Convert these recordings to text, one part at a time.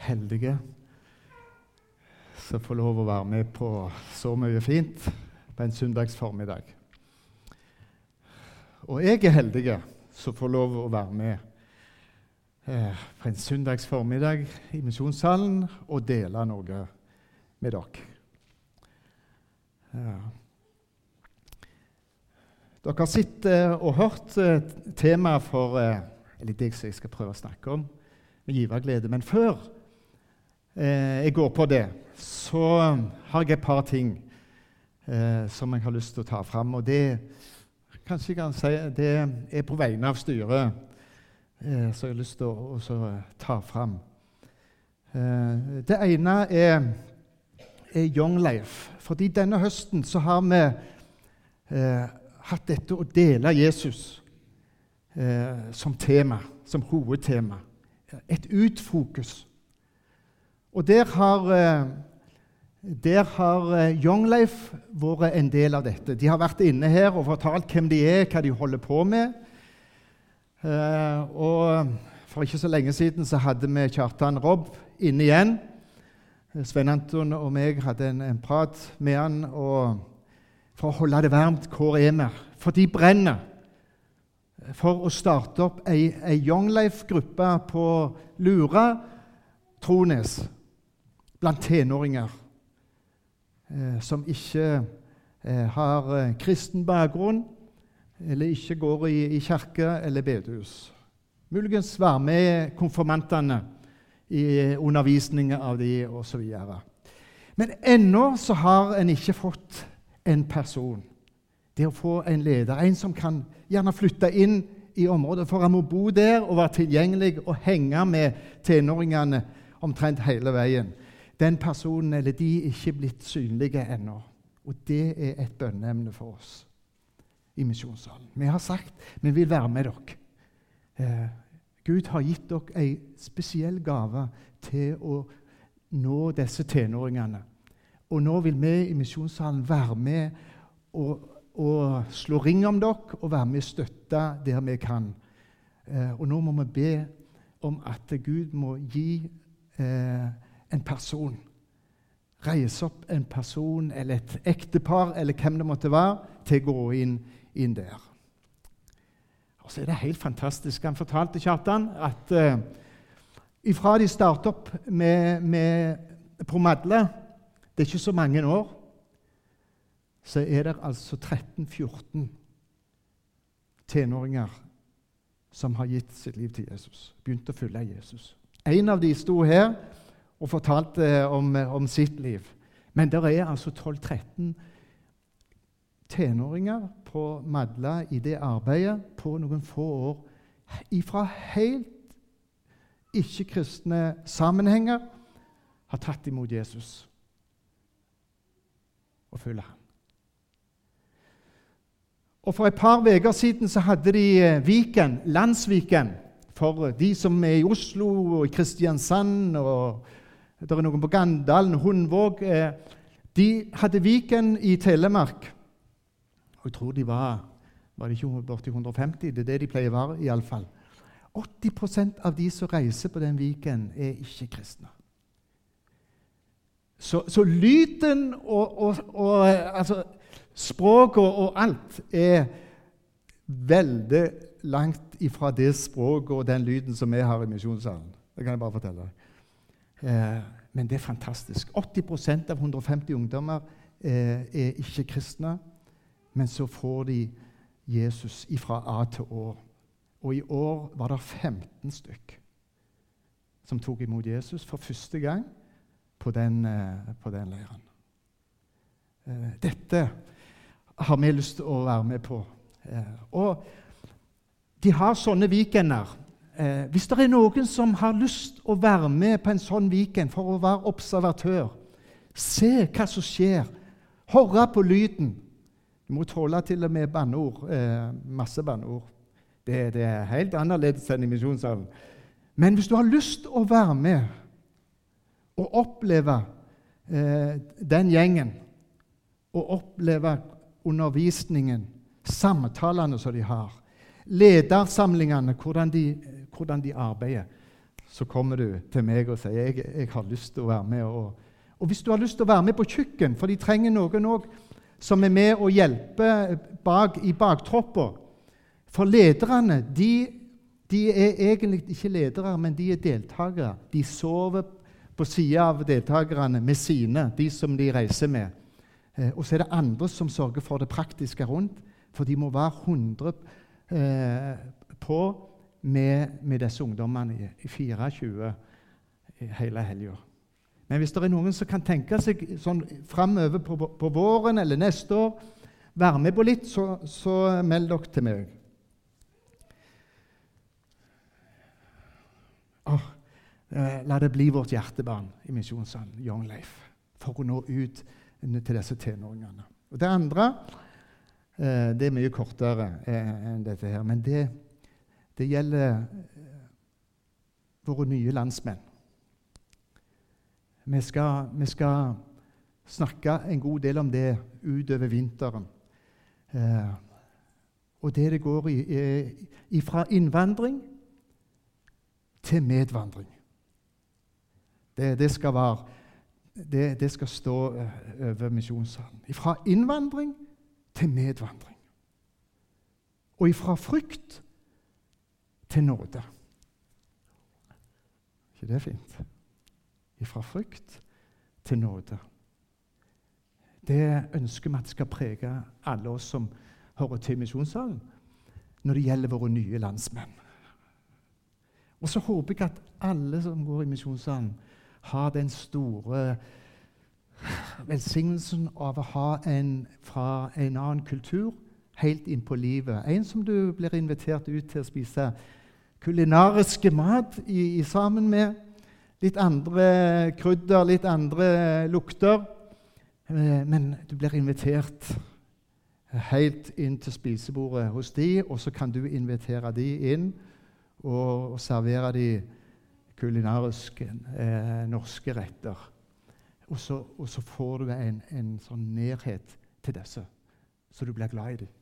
heldige som får lov å være med på så mye fint på en søndags formiddag. Og jeg er heldig som får lov å være med eh, på en søndags formiddag i misjonssalen og dele noe med dere. Ja. Dere har sett eh, og hørt eh, temaet for eh, eller det jeg skal prøve å snakke om med giverglede. Men før eh, jeg går på det, så har jeg et par ting eh, som jeg har lyst til å ta fram. Og det, kanskje jeg kan si, det er på vegne av styret eh, som jeg har lyst til å, å ta fram. Eh, det ene er, er Young Life. Fordi denne høsten så har vi eh, hatt dette å dele Jesus eh, som tema, som hovedtema. Et utfokus. Og der har, eh, der har eh, Young Life vært en del av dette. De har vært inne her og fortalt hvem de er, hva de holder på med. Eh, og For ikke så lenge siden så hadde vi Kjartan Robb inne igjen. Svein Anton og meg hadde en, en prat med han for å holde det varmt. Hvor er vi? For de brenner for å starte opp ei, ei Young Life-gruppe på Lura, Trones, blant tenåringer eh, som ikke eh, har eh, kristen bakgrunn, eller ikke går i, i kirke eller bedehus. Muligens være med konfirmantene i undervisningen av de osv. Men ennå så har en ikke fått en person. Det å få en leder, en som kan gjerne flytte inn i området, for han må bo der og være tilgjengelig og henge med tenåringene omtrent hele veien. Den personen eller de ikke blitt synlige ennå. Og det er et bønneemne for oss i misjonssalen. Vi har sagt vi vil være med dere. Eh, Gud har gitt dere en spesiell gave til å nå disse tenåringene. Og nå vil vi i misjonssalen være med og, og slå ring om dere og være med og støtte der vi kan. Eh, og nå må vi be om at Gud må gi eh, en person Reise opp en person eller et ektepar eller hvem det måtte være, til å gå inn, inn der. Og så er det helt fantastisk. Han fortalte Kjartan at uh, ifra de startet opp med, med Promadle Det er ikke så mange år så er det altså 13-14 tenåringer som har gitt sitt liv til Jesus, begynt å følge Jesus. En av de sto her og fortalte om, om sitt liv. Men der er altså 12-13 tenåringer på Madla i det arbeidet på noen få år ifra helt ikke-kristne sammenhenger har tatt imot Jesus og følger ham. Og For et par uker siden så hadde de eh, Viken, Landsviken, for de som er i Oslo og i Kristiansand og det er noen på Gandalen, Hundvåg eh, De hadde Viken i Telemark. Og jeg tror de var var det ikke borti 150? Det er det de pleier å være. i alle fall. 80% av de som reiser på den Viken, er ikke kristne. Så, så lyden og, og, og altså, Språket og alt er veldig langt ifra det språket og den lyden som vi har i misjonssalen. Det kan jeg bare fortelle deg. Eh, men det er fantastisk. 80% av 150 ungdommer eh, er ikke kristne. Men så får de Jesus fra A til Å. Og i år var det 15 stykk som tok imot Jesus for første gang på den, eh, på den leiren. Dette har vi lyst til å være med på. Og de har sånne weekender. Eh, hvis det er noen som har lyst å være med på en sånn weekend for å være observatør, se hva som skjer, høre på lyden Du må tåle til og med banneord. Eh, masse banneord. Det, det, er helt annerledes enn i misjonssalen. Men hvis du har lyst å være med og oppleve eh, den gjengen, og oppleve undervisningen, samtalene som de har, ledersamlingene, hvordan de, hvordan de arbeider, så kommer du til meg og sier jeg, jeg har lyst til å være med. Og, og hvis du har lyst til å være med på kjøkken, for de trenger noen òg som er med og hjelper bak, i baktropper For lederne de, de, er egentlig ikke ledere, men de er deltakere. De sover på sida av deltakerne med sine, de som de reiser med. Eh, og så er det andre som sørger for det praktiske rundt, for de må være 100 eh, på med, med disse ungdommene i, i 24 hele helga. Men hvis det er noen som kan tenke seg sånn framover på, på, våren eller neste år være med på litt, så, så meld dere til meg. Oh, la det bli vårt hjertebarn i Misjonssalen, Young Life, for å nå ut til disse tenåringene. Og Det andre eh, det er mye kortere eh, enn dette her, men det det gjelder eh, våre nye landsmenn. Vi skal, vi skal, snakke en god del om det utover vinteren. Eh, og det det går i, i, fra innvandring til medvandring. Det, det, skal, være, det, det skal stå eh, over misjonssalen. Fra innvandring til medvandring. Og ifra frykt til nåde. ikke det er fint? Fra frykt til nåde. Det ønsker vi at skal prege alle oss som hører til misjonssalen, når det gjelder våre nye landsmenn. Og så håper jeg at alle som går i misjonssalen, har den store velsignelsen av å ha en fra en annen kultur helt inn på livet. En som du blir invitert ut til å spise kulinariske mat i, i, sammen med litt andre krydder, litt andre lukter. Eh, men du blir invitert helt inn til spisebordet hos de, og så kan du invitere de inn og, og servere de kulinariske eh, norske retter. Og så, og så, får du en, en sånn nærhet til disse, så du blir glad i dem.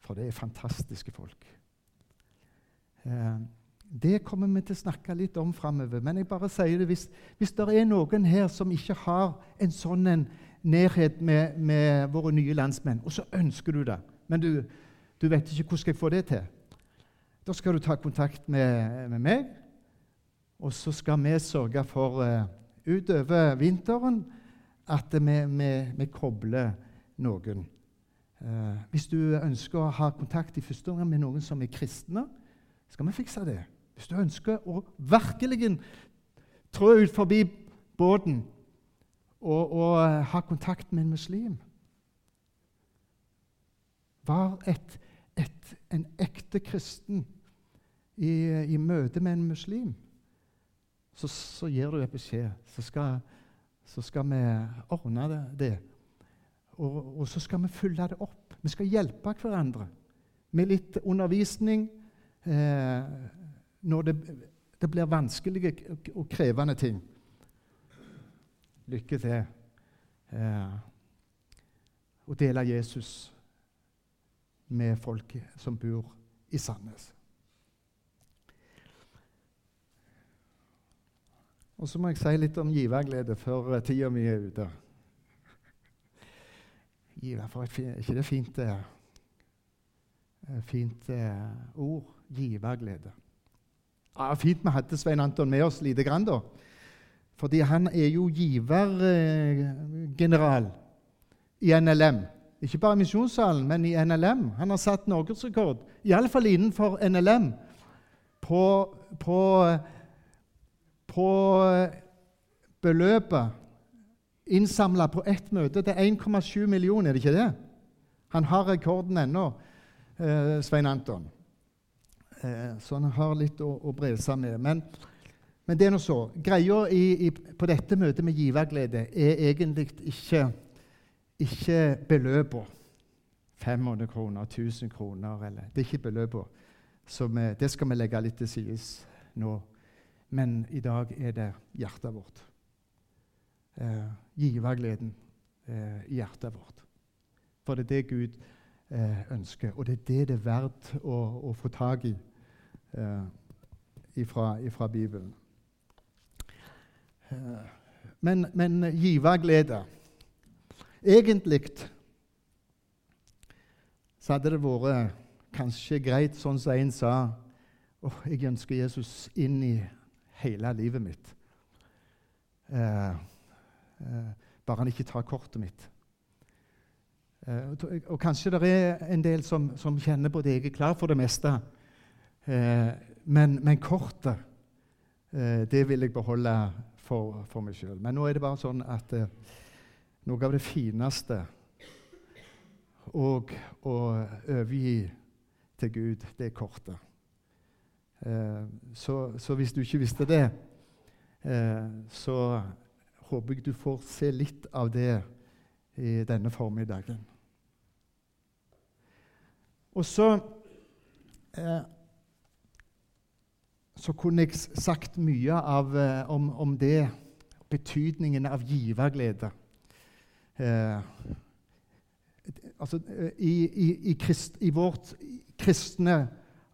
For det er fantastiske folk. Eh, det kommer vi til å snakke litt om framover. Men jeg bare sier det, hvis, hvis det er noen her som ikke har en sånn en nærhet med, med, våre nye landsmenn, og så ønsker du det, men du, du vet ikke hvordan skal jeg få det til, da skal du ta kontakt med, med meg, og så skal vi sørge for uh, utover vinteren at vi, vi, vi kobler noen. Uh, hvis du ønsker å ha kontakt i første omgang med noen som er kristne, skal vi fikse det. Hvis du ønsker å virkelig trå ut forbi båten og, og eh, ha kontakt med en muslim Var et, et, en ekte kristen i, i, møte med en muslim. Så, så gir du et beskjed. Så skal, så skal vi ordne det. det. Og, og, så skal vi fylle det opp. Vi skal hjelpe hverandre med litt undervisning eh, når det, det, blir vanskelige og krevende ting. Lykke til eh, å dele Jesus med folk som bor i Sandnes. Og så må jeg si litt om giverglede før tida mi er ute. Giver, for et, ikke det fint? Eh, fint eh, ord? Giverglede. Ja, fint vi hadde Svein Anton med oss lite grann, da. Fordi han er jo givergeneral eh, i NLM. Ikke bare i Misjonssalen, men i NLM. Han har satt norgesrekord, iallfall innenfor NLM, på, på, på beløpet innsamla på ett møte. Det er 1,7 millioner, er det ikke det? Han har rekorden ennå, eh, Svein Anton. Eh, så han har litt å, å brede seg med. Men, men, det er nå så. Greia i, i, på dette møtet med giverglede er egentlig ikke, ikke beløpene. 500 kroner, 1000 kroner eller Det er ikke beløpene. Det skal vi legge litt til side nå. Men i dag er det hjertet vårt. Eh, givergleden eh, i hjertet vårt. For det er det Gud eh, ønsker, og det er det det er verdt å, å få tak i. Eh, ifra, ifra Bibelen. Eh, men, men giverglede Egentlig så hadde det vært kanskje greit, sånn som en sa oh, Jeg ønsker Jesus inn i hele livet mitt. Eh, eh, bare han ikke tar kortet mitt. Eh, og kanskje det er en del som, som kjenner på det. Jeg er klar for det meste. Eh, men, men, kortet, eh, det vil jeg beholde for, for meg sjøl. Men nå er det bare sånn at eh, noe av det fineste og å overgi til Gud, det er kortet. Eh, så, så, hvis du ikke visste det, eh, så håper jeg du får se litt av det i denne formiddagen. Og så eh, Så kunne jeg sagt mye av, eh, om, om, det, betydningen av giverglede. Eh, altså, eh, i, i, i, krist, i, vårt kristne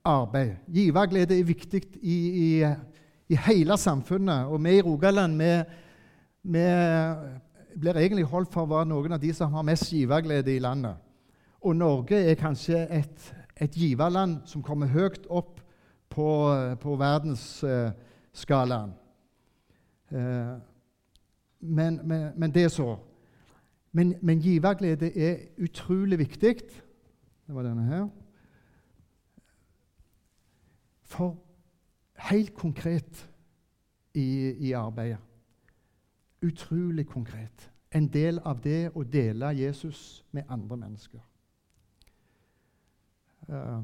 arbeid. Giverglede er viktig i, i, hele samfunnet. Og vi i Rogaland vi, vi blir egentlig holdt for å være noen av de som har mest giverglede i landet. Og Norge er kanskje et, et giverland som kommer høyt opp på, på verdensskalaen. Eh, men, men, men, det så. Men, men giverglede er utrolig viktig. Det var denne her. For helt konkret i, i arbeidet Utrolig konkret. En del av det å dele Jesus med andre mennesker. Uh,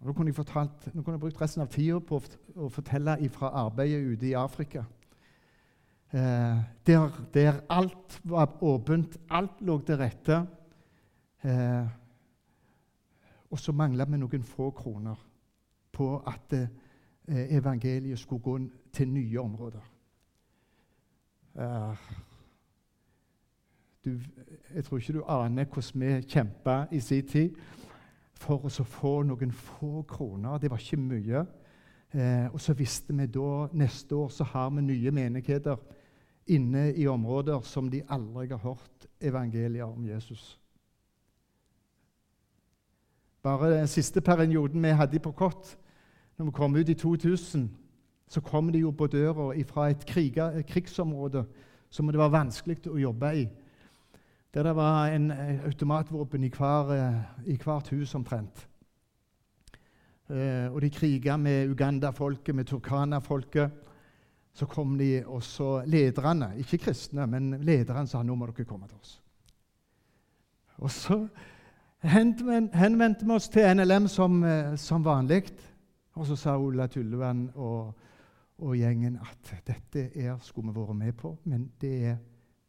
nå kunne, fortalt, nå kunne jeg brukt resten av tida på å fortelle fra arbeidet ute i Afrika. Eh, der, der, alt var åpent, alt lå til rette. Eh, og så mangla vi noen få kroner på at eh, evangeliet skulle gå til nye områder. Uh, du, jeg tror ikke du aner hvordan vi kjempa i sin tid for å få noen få kroner. Det var ikke mye. Eh, og så visste vi da neste år så har vi nye menigheter inne i områder som de aldri har hørt evangeliet om Jesus. Bare den siste perioden vi hadde på Kott, når vi kom ut i 2000, så kom de jo på døra fra et, kriga, krigsområde som det var vanskelig å jobbe i. Der det var en automatvåpen i, hver, i hvert hus omtrent. Eh, og de kriga med Uganda-folket, med Turkana-folket. Så kom de også lederne, ikke kristne, men lederne sa nå må dere komme til oss. Og så henvendte vi oss til NLM som, eh, som vanlig. Og så sa Ola Tullevann og, og, gjengen at dette er, skulle vi vært med på, men det er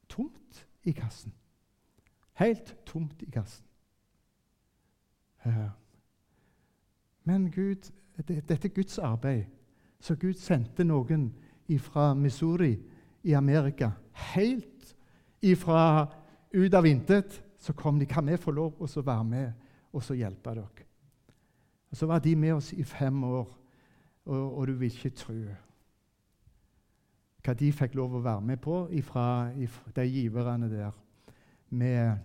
tomt i kassen. Helt tomt i kassen. Men Gud, dette er Guds arbeid. Så Gud sendte noen fra Missouri i Amerika. Helt ifra ut av intet så kom de. Kan vi få lov å være med og så hjelpe dere? Og Så var de med oss i fem år, og, og du vil ikke tro hva de fikk lov å være med på ifra de giverne der. Med,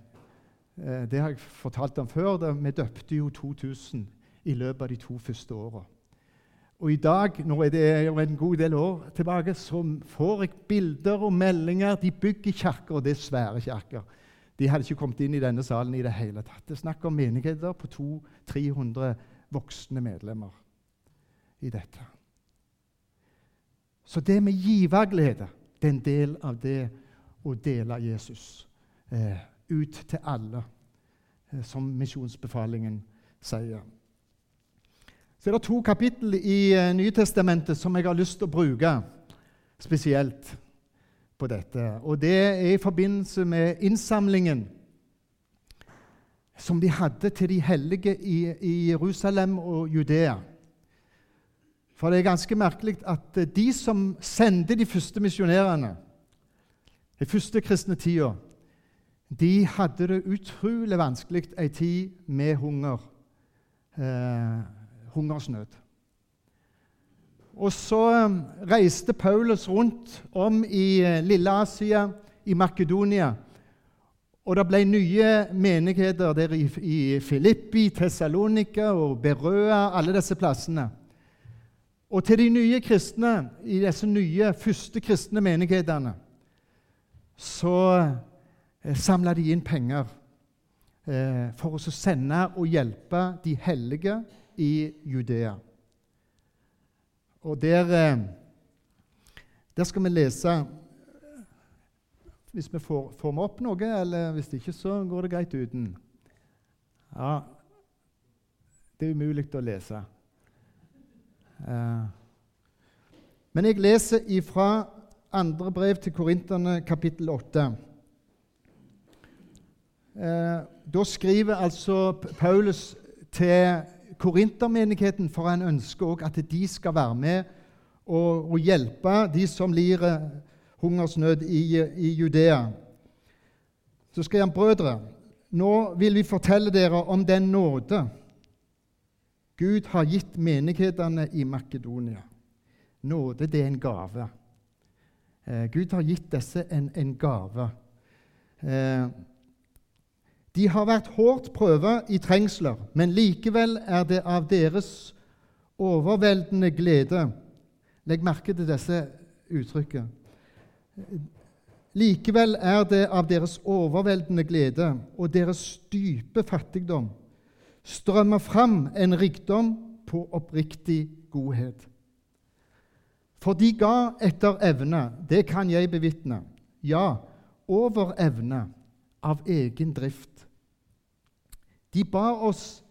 det har jeg fortalt om før. Da, vi døpte jo 2000 i løpet av de to første åra. Og i dag, nå er det jo en god del år tilbake, så får jeg bilder og meldinger. De bygger kirker, og det er svære kirker. De hadde ikke kommet inn i denne salen i det hele tatt. Det er snakk om menigheter på 200-300 voksne medlemmer i dette. Så det med giverglede det er en del av det å dele Jesus eh, ut til alle, eh, som misjonsbefalingen sier. Så er det to kapittel i uh, Nytestamentet som jeg har lyst til å bruke spesielt på dette. Og Det er i forbindelse med innsamlingen som de hadde til de hellige i, i Jerusalem og Judea. For det er ganske merkelig at eh, de som sendte de første misjonærene, den første kristne tida, de hadde det utrolig vanskelig ei tid med hunger, eh, hungersnød. og så eh, reiste Paulus rundt om i eh, Lille Asia, i Makedonia. Og det ble nye menigheter der i, i Filippi, Tessalonika og Berøa, alle disse plassene. Og til de nye kristne i disse nye, første kristne menighetene så samla de inn penger eh, for å sende og hjelpe de hellige i Judea. Og der, eh, der skal vi lese Hvis vi får, får med opp noe, eller hvis ikke, så går det greit uten. Ja, det er umulig å lese. Eh, men jeg leser ifra andre brev til korinterne, kapittel 8. Eh, da skriver altså Paulus til korintermenigheten, for han ønsker òg at de skal være med og, og hjelpe de som lider hungersnød i, i Judea. Så skriver han, brødre, nå vil vi fortelle dere om den nåde Gud har gitt menighetene i Makedonia. Nåde, det er en gave. Eh, Gud har gitt disse en, en gave. Eh, de har vært hårdt prøva i trengsler, men likevel er det av deres overveldende glede Legg merke til disse uttrykket. Likevel er det av deres overveldende glede og deres dype fattigdom strømmer fram en rikdom på oppriktig godhet. For de ga etter evne, det kan jeg bevitne, ja, over evne, av egen drift. De ba oss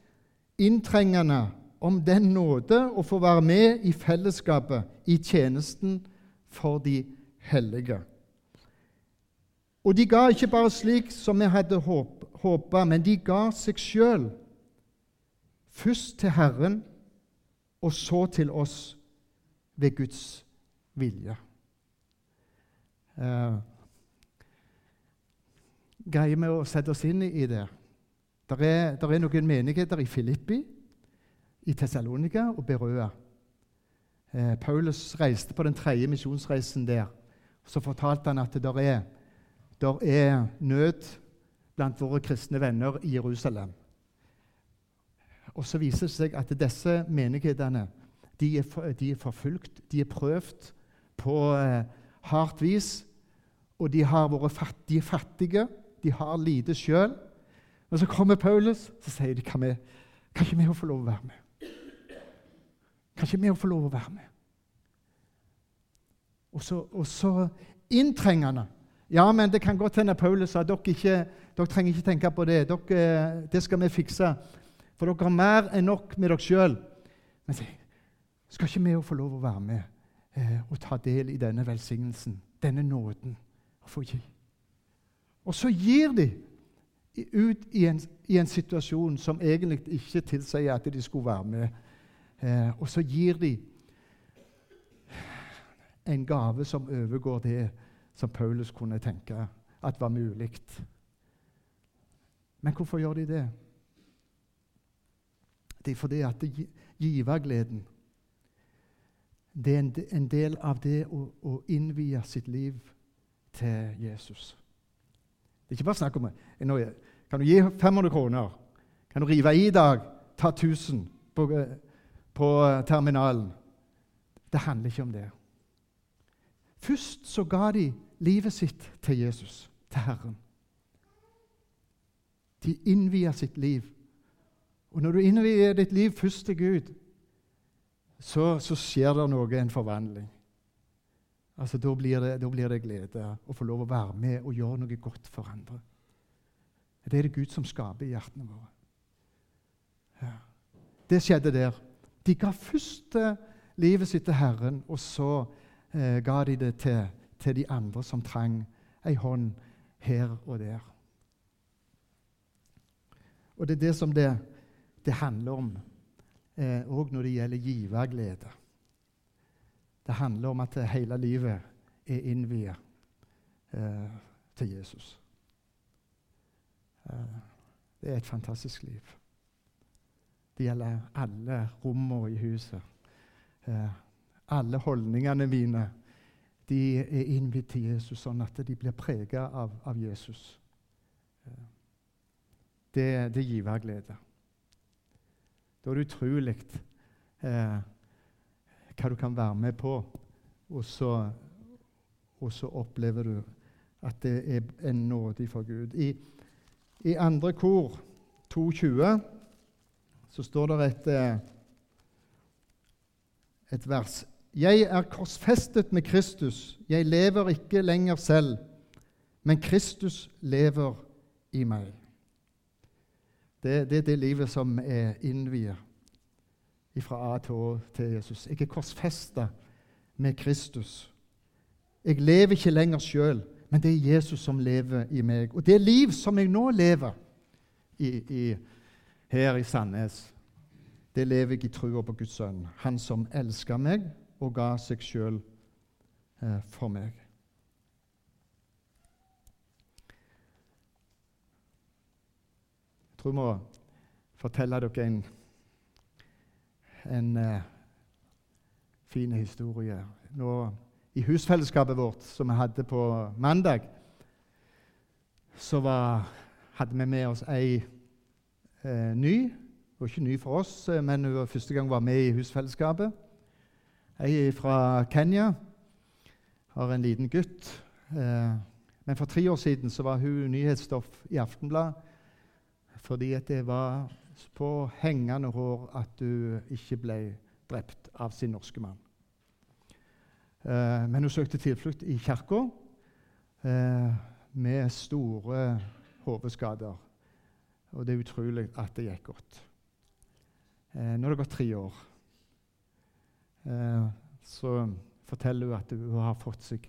inntrengende om den nåde å få være med i fellesskapet i tjenesten for de hellige. Og de ga ikke bare slik som vi hadde håpa, men de ga seg sjøl Først til Herren, og så til oss ved Guds vilje. Eh, greier vi å sette oss inn i det? Det er, er, noen menigheter i Filippi, i Tessalonika og Berøa. Eh, Paulus reiste på den tredje misjonsreisen der. Så fortalte han at det er, der er nød blant våre kristne venner i Jerusalem. Og så viser det seg at disse menighetene de er, de er forfulgt, de er prøvd på eh, hardt vis. Og de, fatt, de, er fattige, de har lite sjøl. Og så kommer Paulus så sier de, kan, vi, kan ikke vi få lov å være med? Kan ikke vi få lov å være med? Og så, og så inntrengende. Ja, men det kan godt hende Paulus sa dere, ikke, dere trenger ikke tenke på det. Dere, det skal vi fikse. For dere har mer enn nok med dere sjøl. Men skal ikke vi få lov å være med eh, og ta del i denne velsignelsen, denne nåden? Og, og så gir de ut i en, i en, situasjon som egentlig ikke tilsier at de skulle være med. Eh, og så gir de en gave som overgår det som Paulus kunne tenke at var mulig. Men hvorfor gjør de det? Det er fordi at givergleden det er en del av det å, å innvie sitt liv til Jesus. Det er ikke bare snakk om det. Kan du gi 500 kroner? Kan du rive i dag? Ta 1000 på, på terminalen? Det handler ikke om det. Først så ga de livet sitt til Jesus, til Herren. De innvia sitt liv og når du innvier ditt liv først til Gud, så, så skjer det noe, en forvandling. Altså, da blir, det, da blir, det, glede å få lov å være med og gjøre noe godt for andre. Det er det Gud som skaper i hjertene våre. Ja. Det skjedde der. De ga først eh, livet sitt til Herren, og så eh, ga de det til, til de andre som trang ei hånd her og der. Og det er det som det det handler om òg eh, når det gjelder giverglede. Det handler om at hele livet er innviet eh, til Jesus. Eh, det er et fantastisk liv. Det gjelder alle rommene i huset. Eh, Alle holdningene mine de er innvidd til Jesus, sånn at de blir prega av, av, Jesus. Det, det gir glede. Da er det utrolig eh, hva du kan være med på, og så, og så opplever du at det er en nåde fra Gud. I, i andre kor 2.20 så står det et, eh, et vers. Jeg er korsfestet med Kristus. Jeg lever ikke lenger selv, men Kristus lever i meg. Det, det er det livet som er innviet fra A til Å til Jesus. Jeg er korsfesta med Kristus. Jeg lever ikke lenger sjøl, men det er Jesus som lever i meg. Og det liv som jeg nå lever i, i, her i Sandnes, det lever jeg i trua på Guds sønn, han som elska meg og ga seg sjøl eh, for meg. Jeg tror jeg må fortelle dere en, en eh, fin historie. Nå, I husfellesskapet vårt som vi hadde på mandag, så var, hadde vi med oss ei eh, ny. Hun var ikke ny for oss, uh, men hun var første gang var med i husfellesskapet. Ei fra Kenya har en liten gutt. Eh, men for tre år siden så var hun nyhetsstoff i Aftenblad fordi det var på hengende hår at hun ikke ble drept av sin norske mann. Eh, men hun søkte tilflukt i kirka eh, med store hodeskader. Og det er utrolig at det gikk godt. Nå har det gått tre år. Eh, så forteller hun at hun har fått seg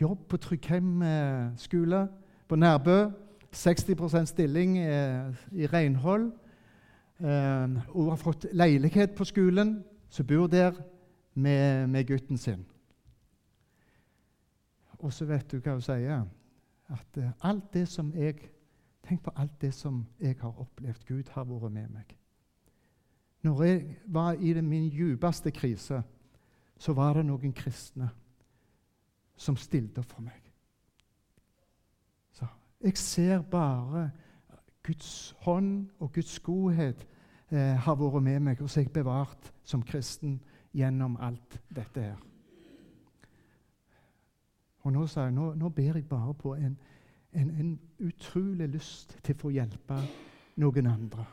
jobb på Tryggheim eh, skole på Nærbø. 60% stilling eh, i renhold. Hun har fått leilighet på skolen, så bor der med, med gutten sin. Og så vet du hva hun sier. At alt det som jeg Tenk på alt det som jeg har opplevd. Gud har vært med meg. Når jeg var i min djupeste krise, så var det noen kristne som stilte opp for meg. Så jeg ser bare Guds hånd og Guds godhet eh, har vært med meg, og så er jeg bevart som kristen gjennom alt dette her. Og nå, jeg, nå, nå ber jeg bare på en, en, en utrolig lyst til å få hjelpe noen andre.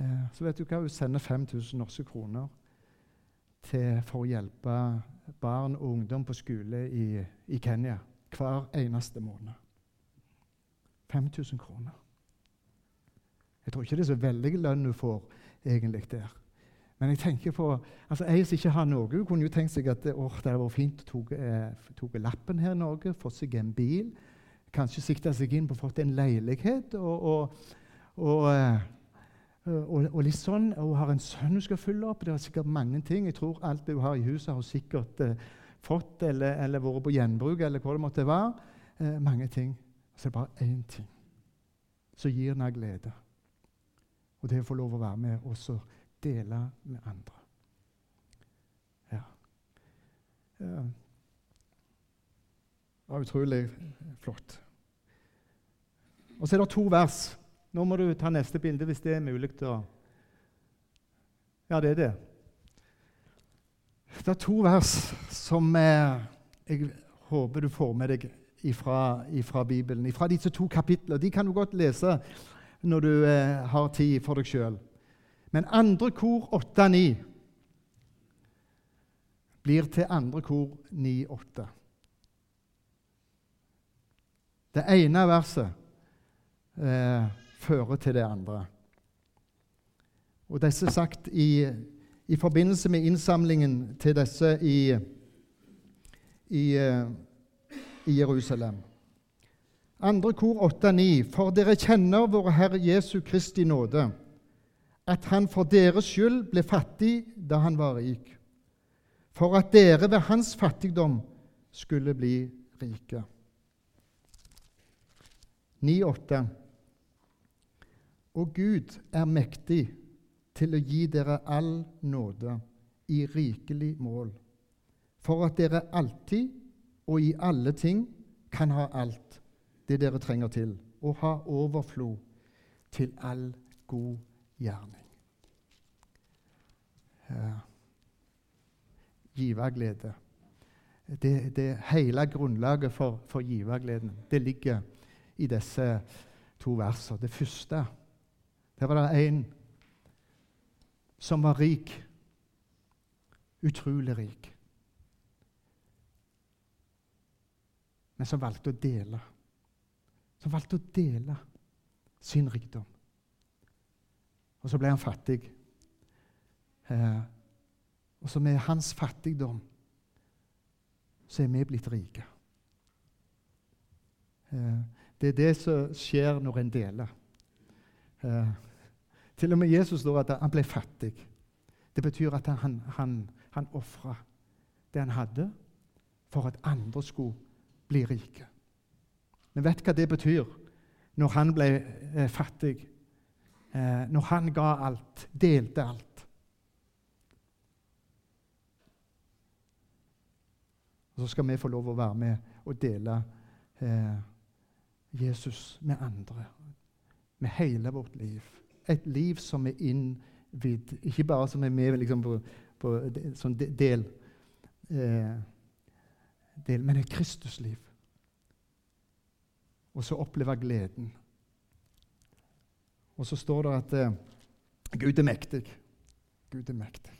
Eh, så vet du hva, hun sender 5000 norske kroner til, for å hjelpe barn og ungdom på skole i, i Kenya hver eneste måned. 5000 kroner. Jeg tror ikke det er så veldig lønn hun får egentlig der. Men jeg tenker på, altså ei som ikke har noe, hun kunne jo tenkt seg at det hadde vært fint å ta eh, lappen her i Norge, fått seg en bil, kanskje sikta seg inn på å få en leilighet. og, og, og eh, og, litt sånn, Hun har en sønn hun skal følge opp. Det er sikkert mange ting. Jeg tror alt det hun har i huset, har hun sikkert eh, fått eller, eller, vært på gjenbruk, eller hva det måtte være. Eh, mange ting. Så det er bare én ting som gir henne glede. Og det er å få lov å være med og så dele med andre. Ja. Det var utrolig flott. Og så er det to vers nå må du ta neste bilde hvis det er mulig. Da. Ja, det er det. Det er to vers som eh, jeg håper du får med deg fra Bibelen. Fra disse to kapitlene. De kan du godt lese når du eh, har tid for deg sjøl. Men andre kor 8-9 blir til andre kor 9-8. Det ene verset eh, fører til det andre. Og Disse er sagt i, i forbindelse med innsamlingen til disse i, i, eh, i Jerusalem. Andre kor 8-9. For dere kjenner vår Herre Jesu Kristi nåde, at Han for deres skyld ble fattig da Han var rik, for at dere ved Hans fattigdom skulle bli rike. 9-8. Og Gud er mektig til å gi dere all nåde i rikelig mål, for at dere alltid og i alle ting kan ha alt det dere trenger til, og ha overflod til all god gjerning. Ja. Giverglede. Det, det hele grunnlaget for, for givergleden det ligger i disse to versene. Det første der var det en som var rik. Utrolig rik. Men som valgte å dele. Som valgte å dele sin rikdom. Og så ble han fattig. Eh, og så med hans fattigdom så er vi blitt rike. Eh, det er det som skjer når en deler. Eh, til og med Jesus står at han ble fattig. Det betyr at han, han, han ofra det han hadde, for at andre skulle bli rike. Men vet hva det betyr når han ble eh, fattig? Eh, når han ga alt, delte alt. Så skal vi få lov å være med og dele eh, Jesus med andre. Med hele vårt liv. Et liv som er innvidd. Ikke bare som er med liksom, på, på sånn del, eh, del, men et Kristusliv. Og så oppleve gleden. Og så står det at eh, Gud er mektig. Gud er mektig.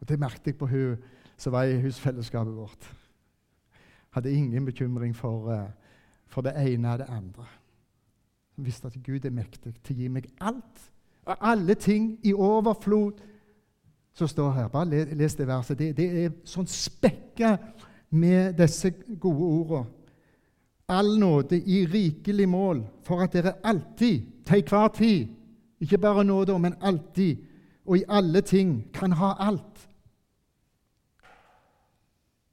Og Det merket jeg på hun som var i husfellesskapet vårt. Hadde ingen bekymring for, uh, for det ene og det andre. Jeg visste at Gud er mektig til å gi meg alt. Og alle ting i overflod som står her. Bare les det verset. Det, det er sånn spekka med disse gode ordene. All nåde i rikelig mål, for at dere alltid, til hver tid, ikke bare nåde, men alltid, og i alle ting, kan ha alt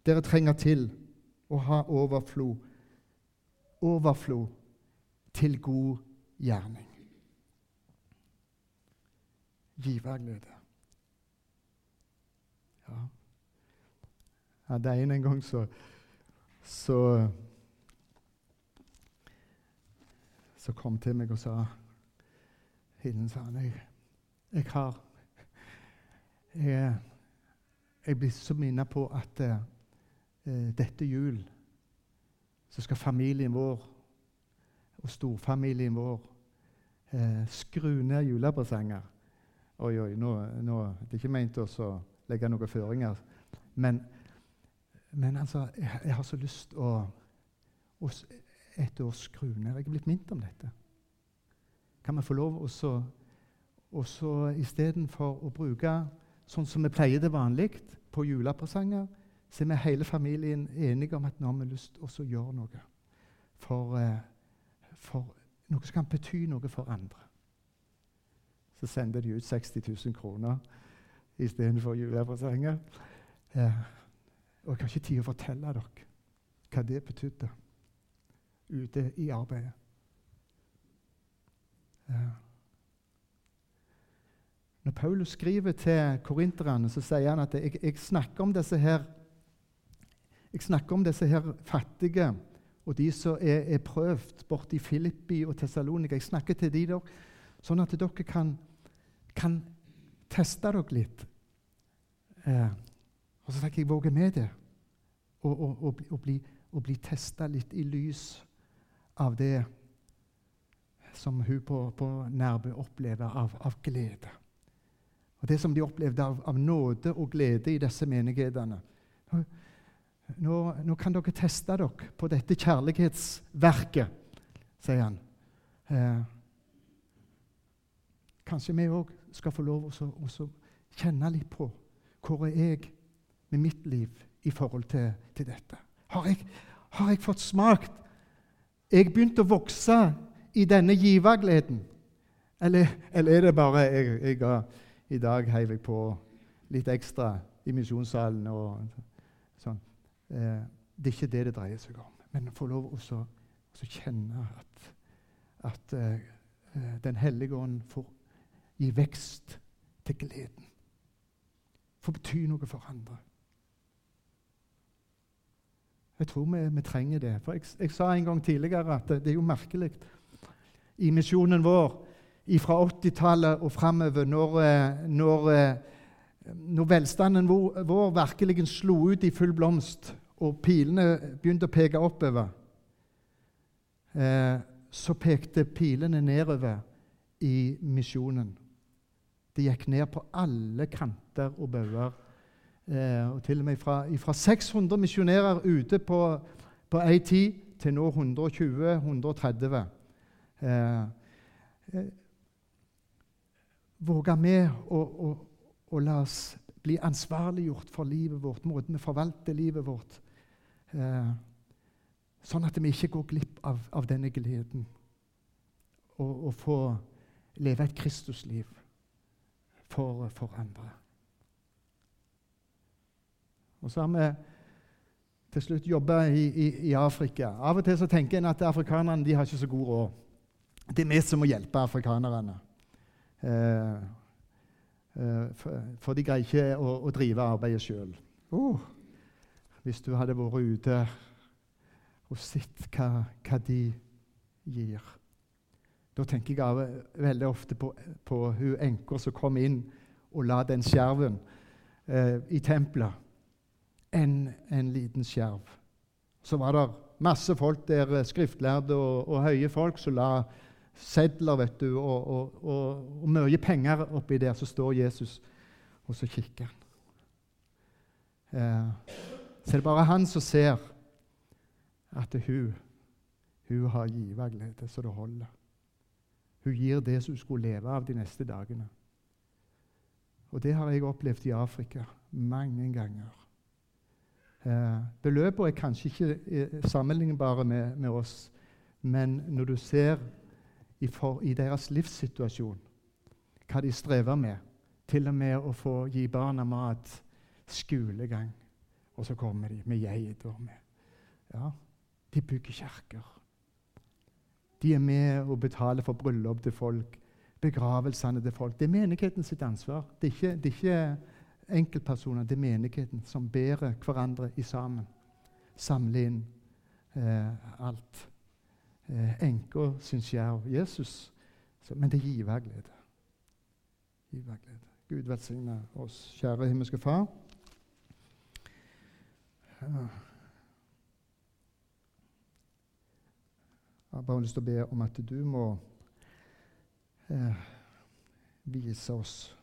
dere trenger til å ha overflod. Overflod til god gjerning. Giverglede. Ja. ja det er en en gang så så, så kom til meg og sa Hilden sa han, jeg, jeg har Jeg, jeg blir så minnet på at uh, dette jul så skal familien vår og storfamilien vår eh, skru ned julepresanger. Oi, oi, nå, nå, Det er ikke ment å legge noen føringer. Men, men altså, jeg, jeg, har så lyst å, å et år skru ned. Jeg er blitt minnet om dette. Kan vi få lov å så, istedenfor å bruke sånn som vi pleier det vanlig på julepresanger, så er vi hele familien enige om at nå har vi lyst til å gjøre noe for, eh, for noe som kan bety noe for andre. Så sender de ut 60 000 kroner istedenfor julepresanger. Eh, og jeg har ikke tid å fortelle dere hva det betydde ute i arbeidet. Eh. Når Paulus skriver til korinterne, så sier han at jeg, jeg snakker om disse her jeg snakker om disse her fattige og de som er, er prøvd borti Filippi og Tessalonika. Jeg snakker til de der, sånn at dere kan, kan teste dere litt. Eh, og så tenker jeg våge med det og, og, og, og bli, og bli testa litt i lys av det som hun på, på Nærbø opplever av, av, glede. Og det som de opplevde av, av nåde og glede i disse menighetene. Nå, nå, kan dere teste dere på dette kjærlighetsverket, sier han. Eh, kanskje vi òg skal få lov å kjenne litt på hvor er jeg med mitt liv i forhold til, til dette. Har jeg, har jeg, fått smakt Jeg begynt å vokse i denne givergleden? Eller, eller er det bare jeg, jeg I dag heiv jeg på litt ekstra i misjonssalen. og. Eh, det er ikke det det dreier seg om. Men få lov å kjenne at, at eh, Den hellige ånd får gi vekst til gleden. Får bety noe for andre. Jeg tror vi, vi trenger det. For jeg, jeg, sa en gang tidligere at det, det er jo merkelig i misjonen vår fra 80-tallet og framover, når, eh, når, eh, når, velstanden vår, vår virkelig slo ut i full blomst, og pilene begynte å peke oppover, eh, så pekte pilene nedover i misjonen. Det gikk ned på alle kanter og bauger. Eh, til og med fra, fra 600 misjonærer ute på, på ei tid til nå 120-130. Eh, eh, Våger vi å, å, la oss bli ansvarliggjort for livet vårt, måten vi forvalter livet vårt eh, Sånn at vi ikke går glipp av, av denne gleden og, og få leve et Kristusliv for, for andre. Og så har vi til slutt jobba i, i, i, Afrika. Av og til så tenker en at afrikanerne de har ikke så god råd. Det er vi som må hjelpe afrikanerne. Eh, for, for, de greier ikke å, å drive arbeidet sjøl. Oh, hvis du hadde vært ute og sett hva, hva de gir. Da tenker jeg av, veldig ofte på, på hun enka som kom inn og la den skjerven eh, i tempelet. En, en liten skjerv. Så var det masse folk der, eh, skriftlærde og, og høye folk, som la sedler vet du, og, og, og, og mye penger oppi der. Så står Jesus, og så kikker han. Eh, så er bare han som ser at hun, hun har giverglede så det holder. Hun gir det som hun skulle leve av de neste dagene. Og det har jeg opplevd i Afrika mange ganger. Eh, beløpene er kanskje ikke eh, sammenlignbare med, med oss, men når du ser i, for, i deres livssituasjon, hva de strever med. Til og med å få gi barna mat, skolegang. Og så kommer de med geiter. Ja, de bygger kirker. De er med og betaler for bryllup til folk, begravelsene til folk. Det er menigheten sitt ansvar. Det er ikke, det er ikke enkeltpersoner, det er menigheten som bærer hverandre i sammen. Samler inn eh, alt enka syns jeg av Jesus. Så, men det gir giverglede. Giverglede. Gud velsigne oss, kjære himmelske Far. Jeg har bare lyst til å be om at du må eh, vise oss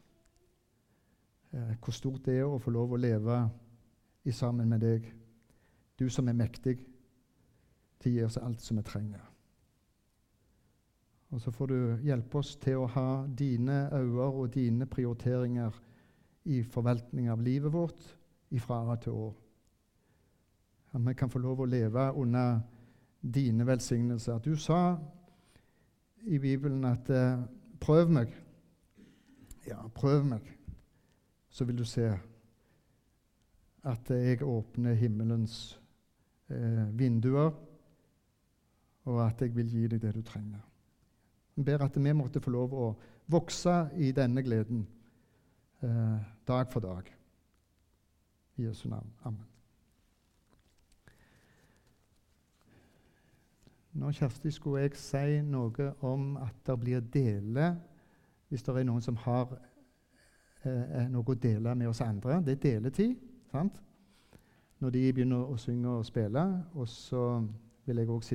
eh, hvor stort det er å få lov å leve i sammen med deg. Du som er mektig til å gi oss alt som vi trenger. Og så får du hjelpe oss til å ha dine øyne og dine prioriteringer i forvaltning av livet vårt ifra år til år. At vi kan få lov å leve under dine velsignelser. Du sa i Bibelen at eh, 'prøv meg'. Ja, prøv meg, så vil du se at jeg åpner himmelens eh, vinduer, og at jeg vil gi deg det du trenger. Jeg ber at vi måtte få lov å vokse i denne gleden eh, dag for dag. I Jesu navn. Amen. Nå, Kjersti, skulle jeg si noe om at det blir deler hvis det er noen som har eh, eh noe å dele med oss andre. Det er deletid. sant? Når de begynner å synge og spille. Og så vil jeg også si